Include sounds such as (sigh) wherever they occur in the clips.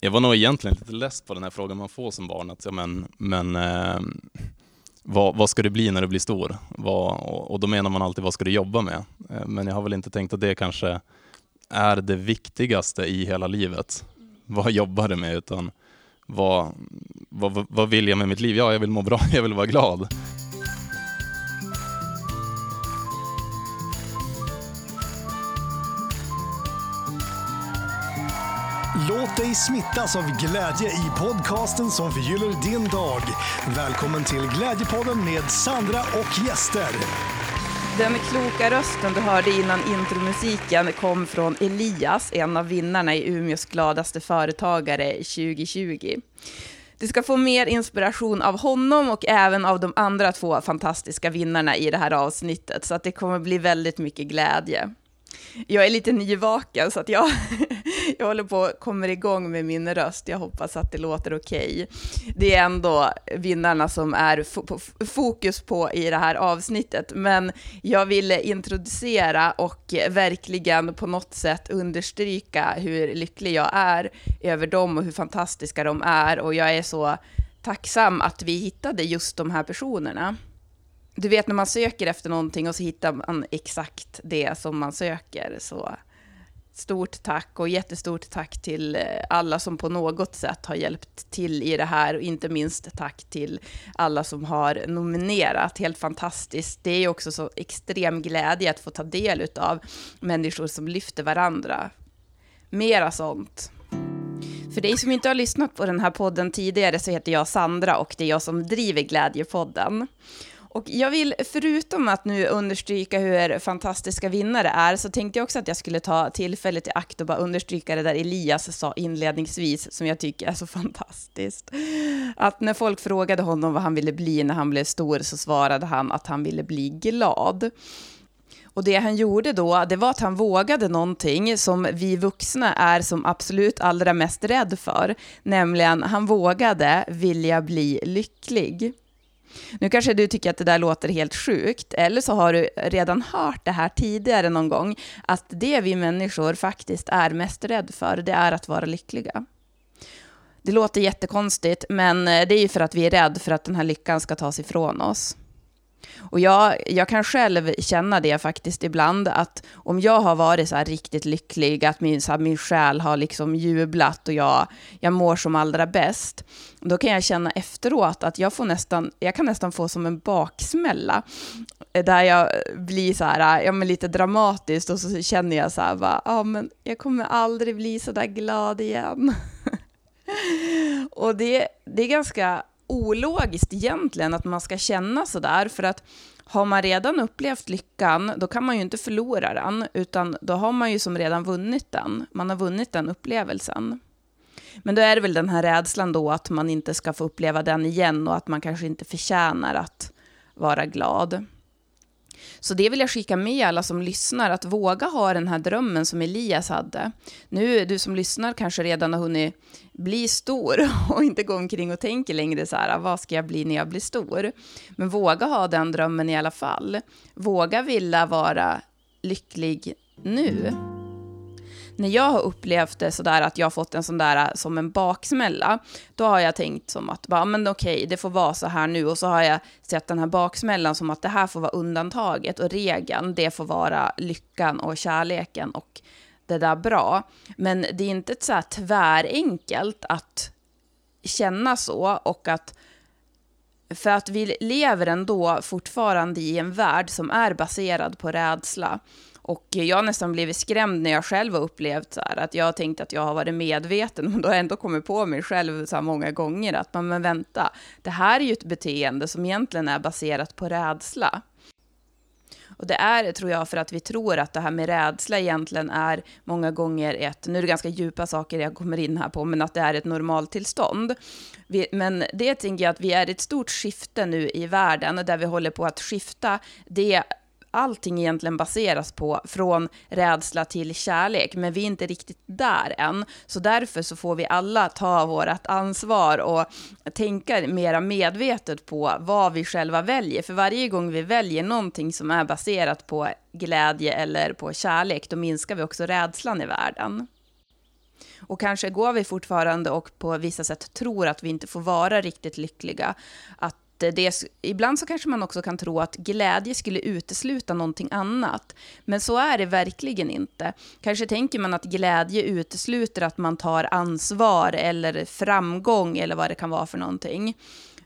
jag var nog egentligen lite less på den här frågan man får som barn, att, ja, men, men eh, vad, vad, ska du bli när du blir stor? Vad, och då menar man alltid, vad ska du jobba med? Eh, men jag har väl inte tänkt att det kanske är det viktigaste i hela livet. Vad jobbar du med? Utan vad, vad, vad vill jag med mitt liv? Ja, jag vill må bra, (laughs) jag vill vara glad. Låt dig smittas av glädje i podcasten som förgyller din dag. Välkommen till Glädjepodden med Sandra och gäster. Den kloka rösten du hörde innan intromusiken kom från Elias, en av vinnarna i Umeås gladaste företagare 2020. Du ska få mer inspiration av honom och även av de andra två fantastiska vinnarna i det här avsnittet, så att det kommer bli väldigt mycket glädje jag är lite nyvaken så att jag, (laughs) (laughs) jag håller på att komma igång med min röst. Jag hoppas att det låter okej. Okay. Det är ändå vinnarna som är fokus på i det här avsnittet, men jag ville introducera och verkligen på något sätt understryka hur lycklig jag är över dem och hur fantastiska de är och jag är så tacksam att vi hittade just de här personerna du vet när man söker efter någonting och så hittar man exakt det som man söker. Så stort tack och jättestort tack till eh, alla som på något sätt har hjälpt till i det här och inte minst tack till alla som har nominerat. Helt fantastiskt. Det är också så extrem glädje att få ta del av människor som lyfter varandra. Mera sånt. För dig som inte har lyssnat på den här podden tidigare så heter jag Sandra och det är jag som driver Glädjepodden. Och jag vill, förutom att nu understryka hur fantastiska vinnare är, så tänkte jag också att jag skulle ta tillfället i akt och bara understryka det där Elias sa inledningsvis, som jag tycker är så fantastiskt. Att när folk frågade honom vad han ville bli när han blev stor, så svarade han att han ville bli glad. Och det han gjorde då, det var att han vågade någonting som vi vuxna är som absolut allra mest rädd för, nämligen han vågade vilja bli lycklig. Nu kanske du tycker att det där låter helt sjukt, eller så har du redan hört det här tidigare någon gång, att det vi människor faktiskt är mest rädd för, det är att vara lyckliga. Det låter jättekonstigt, men eh, det är ju för att vi är rädda för att den här lyckan ska tas ifrån oss. Och jag, jag kan själv känna det faktiskt ibland, att om jag har varit så här riktigt lycklig, att min, så här, min själ har liksom jublat och jag, jag mår som allra bäst, då kan jag känna efteråt att jag, får nästan, jag kan nästan få som en baksmälla, eh, där jag blir så här, ja men lite dramatiskt, och så känner jag så här, ja ah, men jag kommer aldrig bli så där glad igen. (laughs) och det, det är ganska ologiskt egentligen att man ska känna så där, för att har man redan upplevt lyckan, då kan man ju inte förlora den, utan då har man ju som redan vunnit den. Man har vunnit den upplevelsen. Men då är det väl den här rädslan då att man inte ska få uppleva den igen och att man kanske inte förtjänar att vara glad. Så det vill jag skicka med alla som lyssnar, att våga ha den här drömmen som Elias hade. Nu, du som lyssnar kanske redan har hunnit bli stor (laughs) och inte gå omkring och tänker längre så här, vad ska jag bli när jag blir stor? Men våga ha den drömmen i alla fall. Våga vilja vara lycklig nu när jag har upplevt det sådär att jag har fått en sån där äh, som en baksmälla, då har jag tänkt som att, bara, men okej, det får vara så här nu. Och så har jag sett den här baksmällan som att det här får vara undantaget och regeln, det får vara lyckan och kärleken och det där bra. Men det är inte ett så här tvärenkelt att känna så och att för att vi lever ändå fortfarande i en värld som är baserad på rädsla. Och jag har nästan blivit skrämd när jag själv har upplevt så här, att jag har tänkt att jag har varit medveten, (laughs) men då har jag ändå kommit på mig själv så här många gånger att, man, men vänta, det här är ju ett beteende som egentligen är baserat på rädsla. Och det är, tror jag, för att vi tror att det här med rädsla egentligen är många gånger ett, nu är det ganska djupa saker jag kommer in här på, men att det är ett normaltillstånd. Vi, men det tänker jag att vi är i ett stort skifte nu i världen, där vi håller på att skifta det allting egentligen baseras på, från rädsla till kärlek, men vi är inte riktigt där än. Så därför så får vi alla ta vårt ansvar och tänka mera medvetet på vad vi själva väljer. För varje gång vi väljer någonting som är baserat på glädje eller på kärlek, då minskar vi också rädslan i världen. Och kanske går vi fortfarande och på vissa sätt tror att vi inte får vara riktigt lyckliga. Att Eh, det, ibland så kanske man också kan tro att glädje skulle utesluta någonting annat. Men så är det verkligen inte. Kanske tänker man att glädje utesluter att man tar ansvar eller framgång eller vad det kan vara för någonting.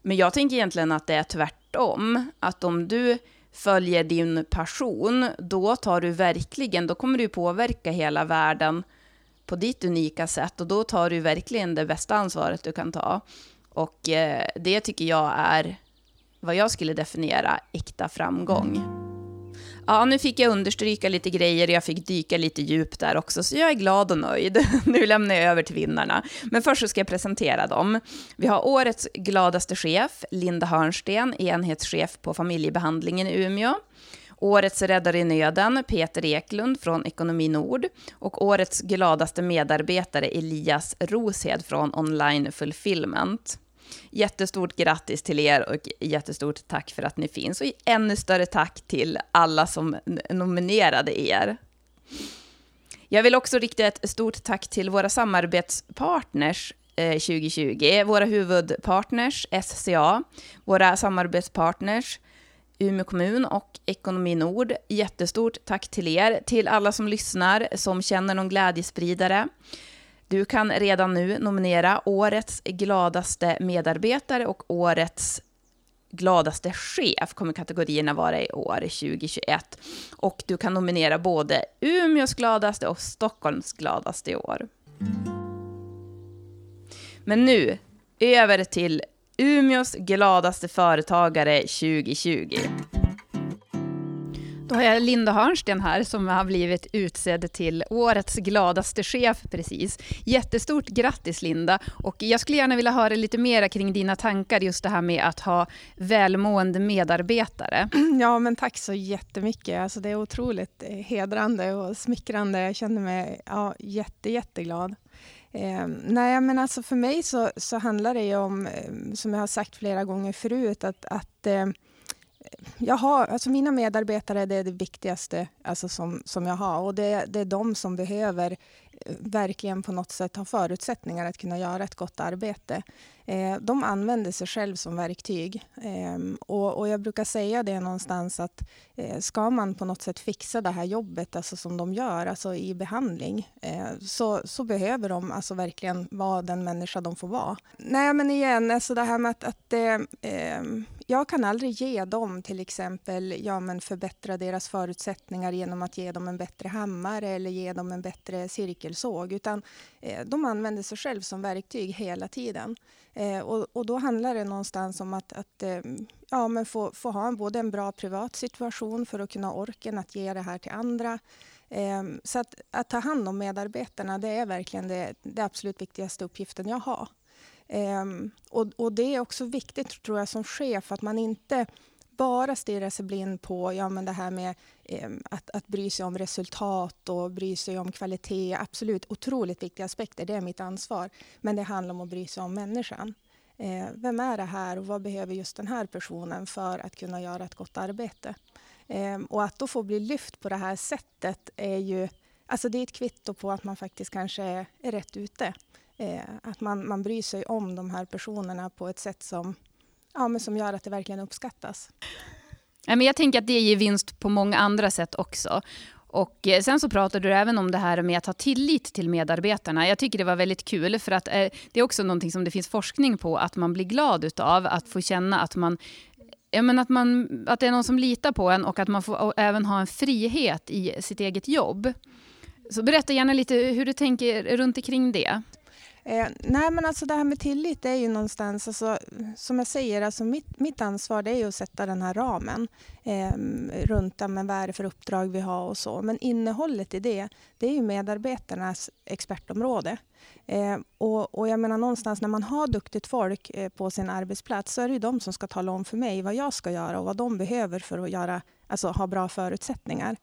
Men jag tänker egentligen att det är tvärtom. Att om du följer din passion, då tar du verkligen, då kommer du påverka hela världen på ditt unika sätt och då tar du verkligen det bästa ansvaret du kan ta. Och eh, det tycker jag är vad jag skulle definiera äkta framgång. Ja, nu fick jag understryka lite grejer och jag fick dyka lite djupt där också, så jag är glad och nöjd. (laughs) Nu lämnar jag över till vinnarna. Men först så ska jag presentera dem. Vi har årets gladaste chef, Linda Hörnsten, enhetschef på familjebehandlingen i Umeå. Årets räddare i nöden, Peter Eklund från Ekonomi Nord. Och årets gladaste medarbetare, Elias Roshed från Online Fulfillment. Jättestort grattis till er och jättestort tack för att ni finns. Och ännu större tack till alla som nominerade er. Jag vill också rikta ett stort tack till våra samarbetspartners eh, 2020. Våra huvudpartners SCA, våra samarbetspartners Umeå kommun och Ekonomi Nord. Jättestort tack till er, till alla som lyssnar, som känner någon glädjespridare. Du kan redan nu nominera Årets gladaste medarbetare och Årets gladaste chef kommer kategorierna vara i år 2021. Och du kan nominera både Umeås gladaste och Stockholms gladaste i år. Men nu, över till Umeås gladaste företagare 2020. Då har jag Linda Hörnsten här som har blivit utsedd till årets gladaste chef precis. Jättestort grattis Linda och jag skulle gärna vilja höra lite mer kring dina tankar just det här med att ha välmående medarbetare. (clears throat) Ja men tack så jättemycket. Alltså, det är otroligt eh, hedrande och smickrande. Jag känner mig ja, jätte, jätteglad. Eh, nej, men alltså för mig så, så handlar det ju om, eh, som jag har sagt flera gånger förut, att, att eh, jag har, alltså mina medarbetare det är det viktigaste alltså som, som jag har och det, det är de som behöver eh, verkligen på något sätt ha förutsättningar att kunna göra ett gott arbete. Eh, de använder sig själv som verktyg. Eh, och, och, jag brukar säga det någonstans att eh, ska man på något sätt fixa det här jobbet alltså som de gör, alltså i behandling, eh, så, så behöver de alltså verkligen vara den människa de får vara. Nej, men igen, alltså det här med att, att eh, ehm, jag kan aldrig ge dem till exempel ja, men förbättra deras förutsättningar genom att ge dem en bättre hammare eller ge dem en bättre cirkelsåg, utan eh, de använder sig själv som verktyg hela tiden. Eh, och, och, då handlar det någonstans om att, att eh, ja, men få, få ha en, både en bra privat situation för att kunna orken att ge det här till andra. Eh, så att, att, ta hand om medarbetarna, det är verkligen det, det absolut viktigaste uppgiften jag har. Eh, och, och, det är också viktigt, tror jag, som chef att man inte bara stirra sig blind på ja, men det här med eh, att, att bry sig om resultat och bry sig om kvalitet. Absolut otroligt viktiga aspekter, det är mitt ansvar. Men det handlar om att bry sig om människan. Eh, vem är det här och vad behöver just den här personen för att kunna göra ett gott arbete? Eh, och att då få bli lyft på det här sättet är ju alltså det är ett kvitto på att man faktiskt kanske är, är rätt ute. Eh, att man, man bryr sig om de här personerna på ett sätt som ja, men som gör att det verkligen uppskattas. Ja, men jag tänker att det ger vinst på många andra sätt också. Och eh, sen så pratade du även om det här med att ha tillit till medarbetarna. Jag tycker det var väldigt kul för att eh, det är också någonting som det finns forskning på att man blir glad utav. Att få känna att man Ja, men att, man, att det är någon som litar på en och att man får även ha en frihet i sitt eget jobb. Så berätta gärna lite hur du tänker runt omkring det. Eh, nej, men alltså det här med tillit är ju någonstans, alltså, som jag säger, alltså mitt, mitt ansvar det är ju att sätta den här ramen eh, runt men vad är det för uppdrag vi har och så. Men innehållet i det, det är ju medarbetarnas expertområde. Eh, och, och, jag menar någonstans när man har duktigt folk eh, på sin arbetsplats så är det ju de som ska tala om för mig vad jag ska göra och vad de behöver för att göra, alltså, ha bra förutsättningar.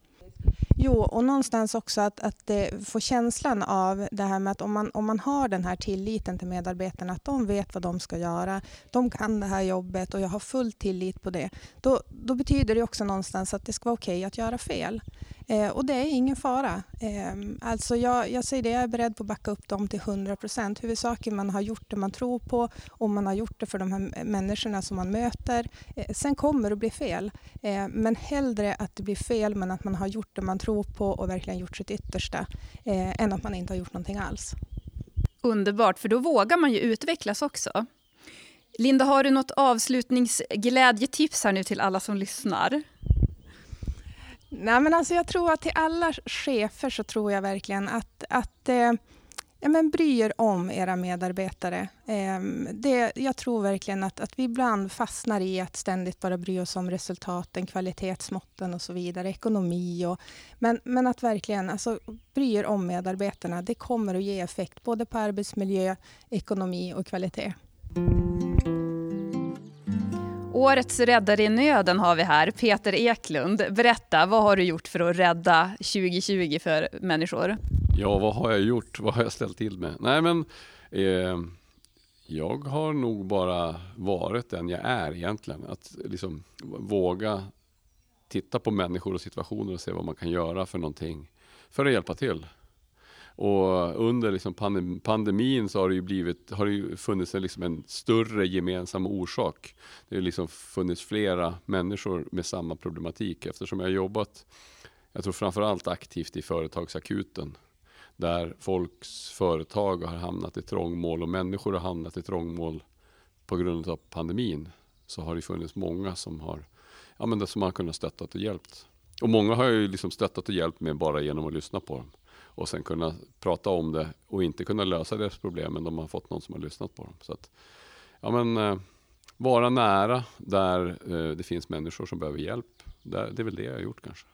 Jo, och någonstans också att, att få känslan av det här med att om man, om man har den här tilliten till medarbetarna, att de vet vad de ska göra, de kan det här jobbet och jag har full tillit på det, då, då betyder det också någonstans att det ska vara okej okay att göra fel. Eh, och det är ingen fara. Eh, alltså jag, jag säger det, jag är beredd på att backa upp dem till 100 procent. Huvudsaken man har gjort det man tror på och man har gjort det för de här människorna som man möter. Eh, sen kommer det att bli fel. Eh, men hellre att det blir fel men att man har gjort det man tror på och verkligen gjort sitt yttersta eh, än att man inte har gjort någonting alls. Underbart, för då vågar man ju utvecklas också. Linda, har du något avslutningsglädjetips här nu till alla som lyssnar? Nej, men alltså jag tror att till alla chefer så tror jag verkligen att, att eh, ja, men bry er om era medarbetare. Eh, det, jag tror verkligen att, att vi ibland fastnar i att ständigt bara bry oss om resultaten, kvalitetsmåtten och så vidare, ekonomi. Och, men, men att verkligen alltså, bry er om medarbetarna. Det kommer att ge effekt både på arbetsmiljö, ekonomi och kvalitet. Årets räddare i nöden har vi här, Peter Eklund. Berätta, vad har du gjort för att rädda 2020 för människor? Ja, vad har jag gjort? Vad har jag ställt till med? Nej, men eh, jag har nog bara varit den jag är egentligen. Att liksom våga titta på människor och situationer och se vad man kan göra för någonting för att hjälpa till. Och under liksom pandemin så har det ju, blivit, har det ju funnits en, liksom en större gemensam orsak. Det har liksom funnits flera människor med samma problematik eftersom jag har jobbat, jag tror framförallt aktivt i företagsakuten där folks företag har hamnat i trångmål och människor har hamnat i trångmål på grund av pandemin så har det funnits många som har, ja, men det som har kunnat stöttat och hjälpt. Och många har ju liksom stöttat och hjälpt med bara genom att lyssna på dem och sen kunna prata om det och inte kunna lösa deras problem men de har fått någon som har lyssnat på dem. Så att, ja, men, eh, vara nära där eh, det finns människor som behöver hjälp. Det, det är väl det jag har gjort kanske.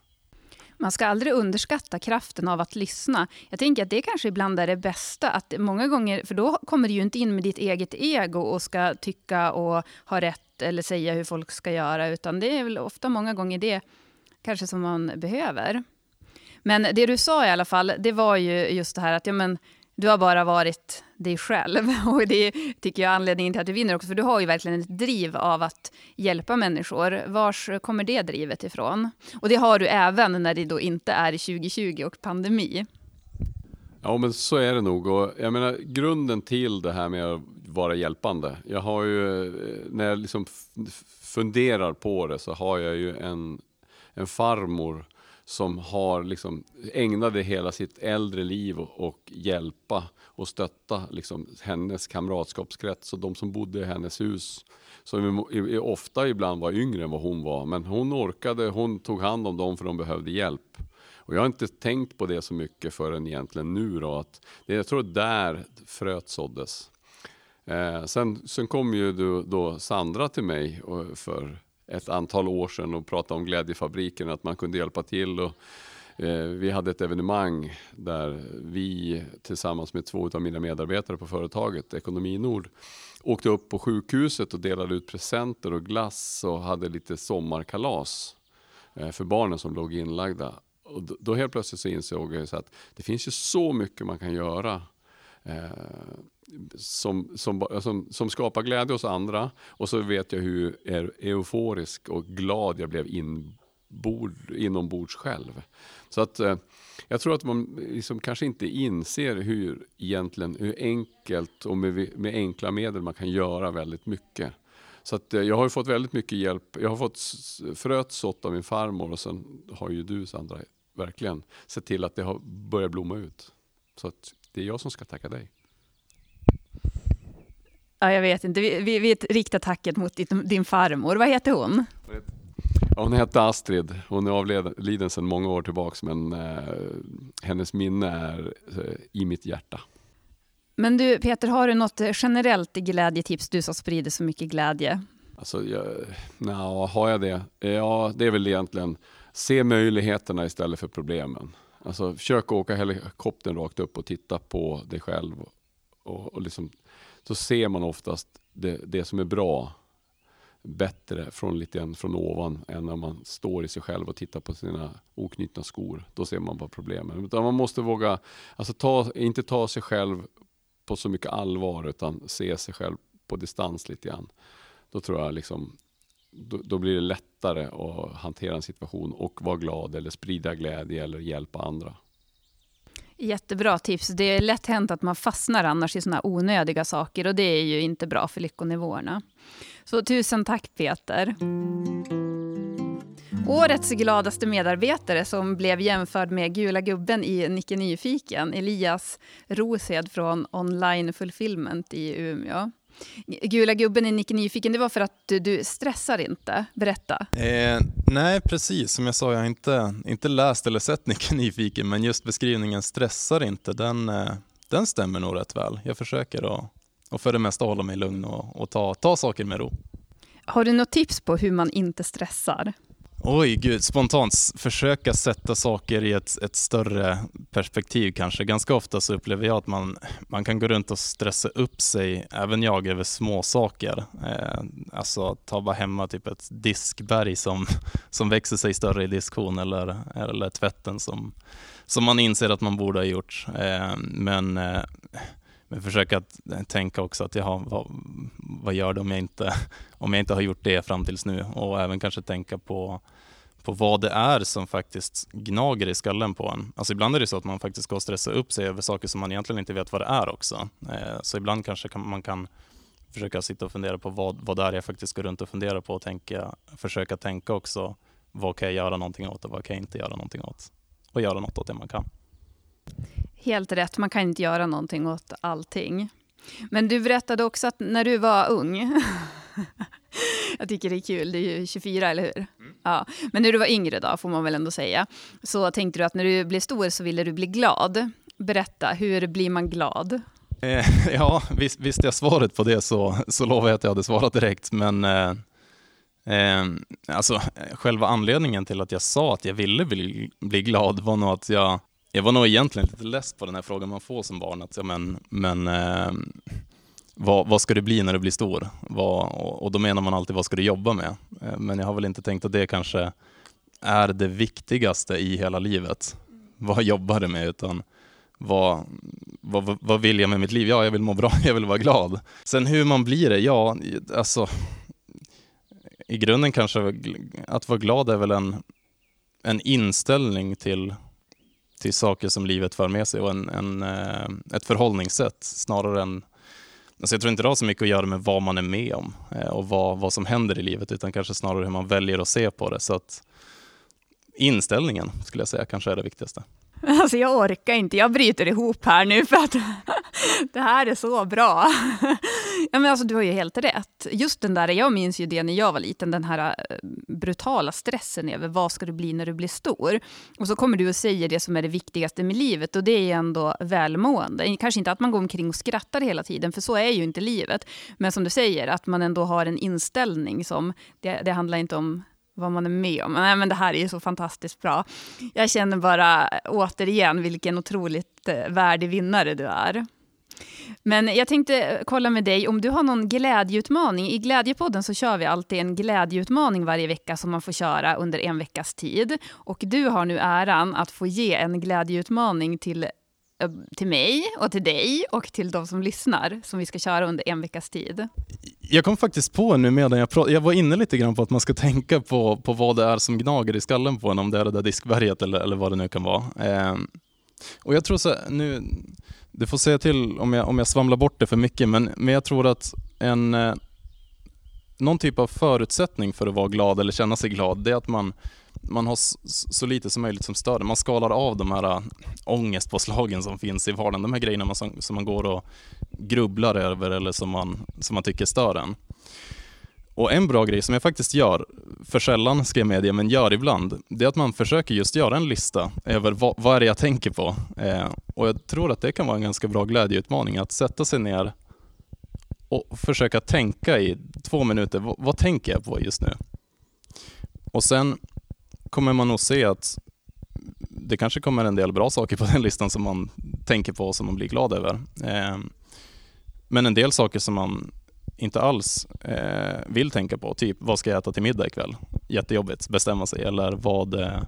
Man ska aldrig underskatta kraften av att lyssna. Jag tänker att det kanske ibland är det bästa. Att många gånger, för då kommer du ju inte in med ditt eget ego och ska tycka och ha rätt eller säga hur folk ska göra. Utan det är väl ofta många gånger det kanske som man behöver. Men det du sa i alla fall, det var ju just det här att ja, men, du har bara varit dig själv. (laughs) Och det tycker jag är anledningen till att du vinner också, för du har ju verkligen ett driv av att hjälpa människor. Vars kommer det drivet ifrån? Och det har du även när det då inte är 2020 och pandemi. Ja, men så är det nog. Och jag menar, grunden till det här med att vara hjälpande. Jag har ju, eh, när jag liksom funderar på det så har jag ju en, en farmor som har liksom ägnade hela sitt äldre liv och hjälpa och stötta liksom hennes kamratskapskrets och de som bodde i hennes hus. Som ofta ibland var yngre än vad hon var. Men hon orkade, hon tog hand om dem för de behövde hjälp. Och jag har inte tänkt på det så mycket förrän egentligen nu då. Att det, jag tror där fröet såddes. Eh, sen, sen kom ju då, då Sandra till mig eh, för ett antal år sedan och pratade om Glädjefabriken, att man kunde hjälpa till. Och, eh, vi hade ett evenemang där vi tillsammans med två av mina medarbetare på företaget, Ekonomi Nord, åkte upp på sjukhuset och delade ut presenter och glass och hade lite sommarkalas eh, för barnen som låg inlagda. Och då, då helt plötsligt så insåg jag så att det finns ju så mycket man kan göra Eh, som, som, som, som, skapar glädje hos andra. Och så vet jag hur euforisk och glad jag blev inbord, inombords själv. Så att eh, jag tror att man liksom kanske inte inser hur, egentligen, hur enkelt och med, med enkla medel man kan göra väldigt mycket. Så att eh, jag har fått väldigt mycket hjälp. Jag har fått fröet sått av min farmor och sen har ju du Sandra verkligen sett till att det har börjat blomma ut. Så att det är jag som ska tacka dig. Ja, jag vet inte. Vi, vi, vi riktar tacket mot din, farmor. Vad heter hon? Ja, hon hette Astrid. Hon är avliden sedan många år tillbaka, men eh, hennes minne är eh, i mitt hjärta. Men du Peter, har du något generellt glädjetips, du som sprider så mycket glädje? Alltså, jag, na, har jag det? Ja, det är väl egentligen se möjligheterna istället för problemen. Alltså, försök åka helikoptern rakt upp och titta på dig själv och, och liksom så ser man oftast det, det som är bra bättre från lite grann från ovan än när man står i sig själv och tittar på sina oknutna skor. Då ser man bara problemen. Utan man måste våga, alltså ta, inte ta sig själv på så mycket allvar utan se sig själv på distans lite grann. Då tror jag liksom då, då, blir det lättare att hantera en situation och vara glad eller sprida glädje eller hjälpa andra. Jättebra tips. Det är lätt hänt att man fastnar annars i såna onödiga saker och det är ju inte bra för lyckonivåerna. Så tusen tack Peter. Årets gladaste medarbetare som blev jämförd med Gula gubben i Nicke Nyfiken, Elias Rosed från Online Fulfillment i Umeå. Gula gubben i Nicke Nyfiken, det var för att du, du stressar inte. Berätta. Eh, nej, precis. Som jag sa, jag har inte, inte läst eller sett Nicke (laughs) Nyfiken, men just beskrivningen stressar inte, den, eh, den stämmer nog rätt väl. Jag försöker att, och för det mesta hålla mig lugn och, och ta, ta saker med ro. Har du något tips på hur man inte stressar? Oj, gud, spontant försöka sätta saker i ett, ett, större perspektiv kanske. Ganska ofta så upplever jag att man, man kan gå runt och stressa upp sig, även jag, över små saker. Eh, alltså ta bara hemma typ ett diskberg som, (laughs) som växer sig större i diskhon eller, eller tvätten som, som man inser att man borde ha gjort. Eh, men eh, men försöka att eh, tänka också att jaha, vad, vad gör det om jag, inte, (laughs) om jag inte har gjort det fram tills nu? Och även kanske tänka på, på vad det är som faktiskt gnager i skallen på en. Alltså ibland är det så att man faktiskt går och stressar upp sig över saker som man egentligen inte vet vad det är också. Eh, så ibland kanske man kan försöka sitta och fundera på vad, vad det är jag faktiskt går runt och funderar på och tänka, försöka tänka också vad kan jag göra någonting åt och vad kan jag inte göra någonting åt? Och göra något åt det man kan. Helt rätt, man kan inte göra någonting åt allting. Men du berättade också att när du var ung, (laughs) jag tycker det är kul, det är ju 24 eller hur? Mm. Ja. Men när du var yngre då, får man väl ändå säga, så tänkte du att när du blev stor så ville du bli glad. Berätta, hur blir man glad? Eh, (laughs) ja, visst, visste jag svaret på det så, så lovar jag att jag hade svarat direkt. Men eh, eh, alltså, själva anledningen till att jag sa att jag ville bli, bli glad var nog att jag jag var nog egentligen lite less på den här frågan man får som barn. Att, ja, men men eh, vad, vad, ska du bli när du blir stor? Vad, och, då menar man alltid, vad ska du jobba med? Eh, men jag har väl inte tänkt att det kanske är det viktigaste i hela livet. Vad jobbar du med? Utan vad, vad, vad vill jag med mitt liv? Ja, jag vill må bra, (laughs) jag vill vara glad. Sen hur man blir det? Ja, alltså i grunden kanske att vara glad är väl en, en inställning till till saker som livet för med sig och en, en, eh, ett förhållningssätt snarare än Alltså jag tror inte det har så mycket att göra med vad man är med om eh, och vad, vad som händer i livet, utan kanske snarare hur man väljer att se på det. Så att inställningen skulle jag säga kanske är det viktigaste. (laughs) Alltså jag orkar inte, jag bryter ihop här nu för att (laughs) det här är så bra. (laughs) (laughs) Ja, men alltså, du har ju helt rätt. Just den där, jag minns ju det när jag var liten, den här eh, brutala stressen över vad ska du bli när du blir stor. Och så kommer du och säger det som är det viktigaste med livet och det är ändå välmående. Kanske inte att man går omkring och skrattar hela tiden, för så är ju inte livet. Men som du säger, att man ändå har en inställning som, det, det handlar inte om vad man är med om. Nej, men det här är ju så fantastiskt bra. Jag känner bara återigen vilken otroligt eh, värdig vinnare du är. Men jag tänkte kolla med dig om du har någon glädjeutmaning. I Glädjepodden så kör vi alltid en glädjeutmaning varje vecka som man får köra under en veckas tid. Och du har nu äran att få ge en glädjeutmaning till eh, till mig och till dig och till de som lyssnar som vi ska köra under en veckas tid. Jag kom faktiskt på nu medan jag pratade, jag var inne lite grann på att man ska (laughs) tänka på, på vad det är som gnager i skallen på en, om det är det där diskberget eller, eller vad det nu kan vara. Eh, och jag tror så nu, du får säga till om jag, om jag svamlar bort det för mycket, men, men jag tror att en, eh, någon typ av förutsättning för att vara glad eller känna sig glad, det är att man, man har så, så lite som möjligt som stör Man skalar av de här eh, ångestpåslagen som finns i vardagen, de här grejerna man, som, som man går och grubblar över eller som man, som man tycker stör en. Och en bra grej som jag faktiskt gör, för sällan ska jag medge, men gör ibland, det är att man försöker just göra en lista över vad, vad är det jag tänker på. Eh, och jag tror att det kan vara en ganska bra glädjeutmaning, att sätta sig ner och försöka tänka i två minuter, vad, vad tänker jag på just nu? Och sen kommer man nog se att det kanske kommer en del bra saker på den listan som man tänker på och som man blir glad över. Eh, men en del saker som man inte alls eh, vill tänka på. Typ, vad ska jag äta till middag ikväll? Jättejobbigt, bestämma sig. Eller vad, eh,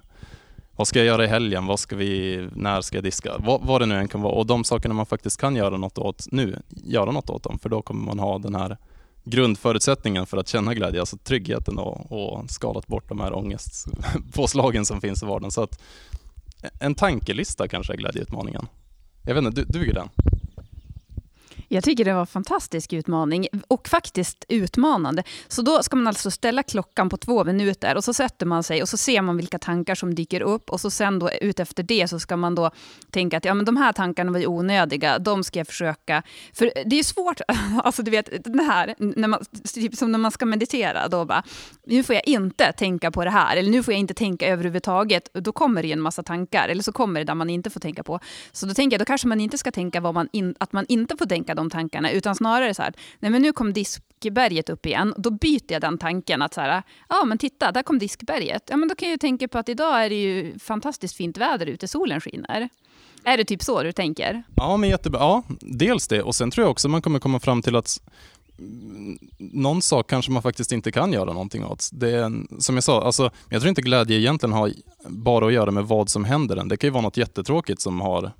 vad ska jag göra i helgen? Vad ska vi, när ska jag diska? Vad, vad det nu än kan vara. Och de sakerna man faktiskt kan göra något åt nu, göra något åt dem. För då kommer man ha den här grundförutsättningen för att känna glädje, alltså tryggheten och, och skalat bort de här ångestpåslagen som finns i vardagen. Så att en tankelista kanske är glädjeutmaningen. Jag vet inte, du, duger den? Jag tycker det var en fantastisk utmaning och faktiskt utmanande. Så då ska man alltså ställa klockan på två minuter och så sätter man sig och så ser man vilka tankar som dyker upp och så sen då utefter det så ska man då tänka att ja, men de här tankarna var ju onödiga, de ska jag försöka... För det är svårt, (laughs) alltså du vet, det här, när man, typ som när man ska meditera, då bara, nu får jag inte tänka på det här, eller nu får jag inte tänka överhuvudtaget. Då kommer det en massa tankar, eller så kommer det där man inte får tänka på. Så då tänker jag, då kanske man inte ska tänka vad man in, att man inte får tänka de tankarna, utan snarare så här, nej men nu kom diskberget upp igen, då byter jag den tanken att så här, ja men titta, där kom diskberget. Ja men då kan jag ju tänka på att idag är det ju fantastiskt fint väder ute, solen skiner. Är det typ så du tänker? Ja, men jättebra. Ja, dels det. Och sen tror jag också man kommer komma fram till att någon sak kanske man faktiskt inte kan göra någonting åt. Det är en, som jag sa, alltså, jag tror inte glädje egentligen har bara att göra med vad som händer en. Det kan ju vara något jättetråkigt som har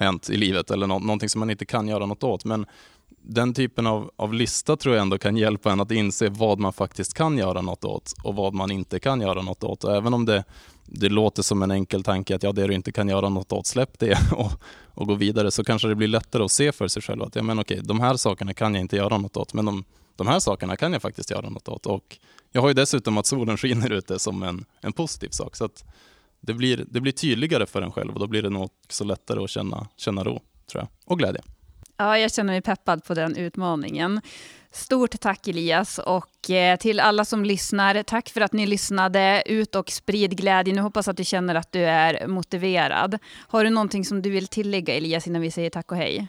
hänt i livet eller nå någonting som man inte kan göra något åt. Men den typen av, av lista tror jag ändå kan hjälpa en att inse vad man faktiskt kan göra något åt och vad man inte kan göra något åt. Och även om det, det låter som en enkel tanke att ja, det du inte kan göra något åt, släpp det (laughs) och, och gå vidare, så kanske det blir lättare att se för sig själv att ja, men okej, de här sakerna kan jag inte göra något åt, men de, de här sakerna kan jag faktiskt göra något åt. Och jag har ju dessutom att solen skiner ute som en, en positiv sak. Så att det blir, det blir tydligare för en själv och då blir det nog också lättare att känna, känna ro tror jag, och glädje. Ja, jag känner mig peppad på den utmaningen. Stort tack Elias och eh, till alla som lyssnar, tack för att ni lyssnade. Ut och sprid glädje. Nu hoppas att du känner att du är motiverad. Har du någonting som du vill tillägga Elias innan vi säger tack och hej?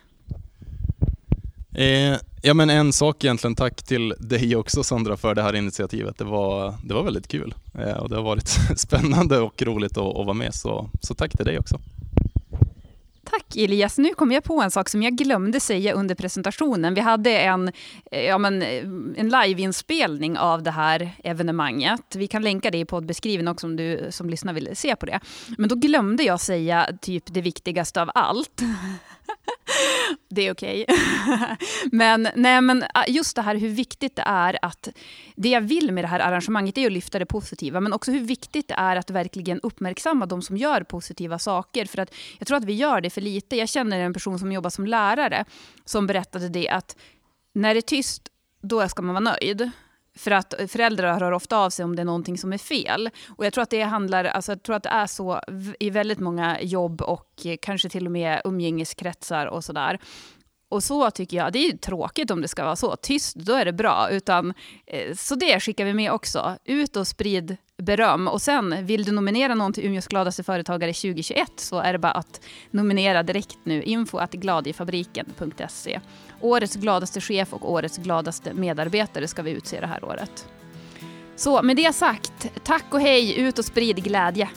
Eh, ja men en sak egentligen, tack till dig också Sandra för det här initiativet. Det var, det var väldigt kul eh, och det har varit (laughs) spännande och roligt att, att vara med så, så tack till dig också. Tack Elias. Nu kom jag på en sak som jag glömde säga under presentationen. Vi hade en, eh, ja, men, eh, en liveinspelning av det här evenemanget. Vi kan länka det i poddbeskrivningen också om du som lyssnar vill se på det. Men då glömde jag säga typ det viktigaste av allt. (laughs) (laughs) det är okej. Okay. (laughs) men, nej, men ah, just det här hur viktigt det är att... Det jag vill med det här arrangemanget är att lyfta det positiva, men också hur viktigt det är att verkligen uppmärksamma de som gör positiva saker. För att jag tror att vi gör det för lite. Jag känner en person som jobbar som lärare som berättade det att när det är tyst, då ska man vara nöjd. För att föräldrar hör ofta av sig om det är någonting som är fel. Och jag tror att det handlar, alltså jag tror att det är så i väldigt många jobb och kanske till och med umgängeskretsar och sådär. Och så tycker jag, det är tråkigt om det ska vara så. Tyst, då är det bra. Utan, eh, så det skickar vi med också. Ut och sprid beröm. Och sen, vill du nominera någon till Umeås gladaste företagare 2021 så är det bara att nominera direkt nu. Info att gladiefabriken.se. Årets gladaste chef och årets gladaste medarbetare ska vi utse det här året. Så med det sagt, tack och hej, ut och sprid glädje.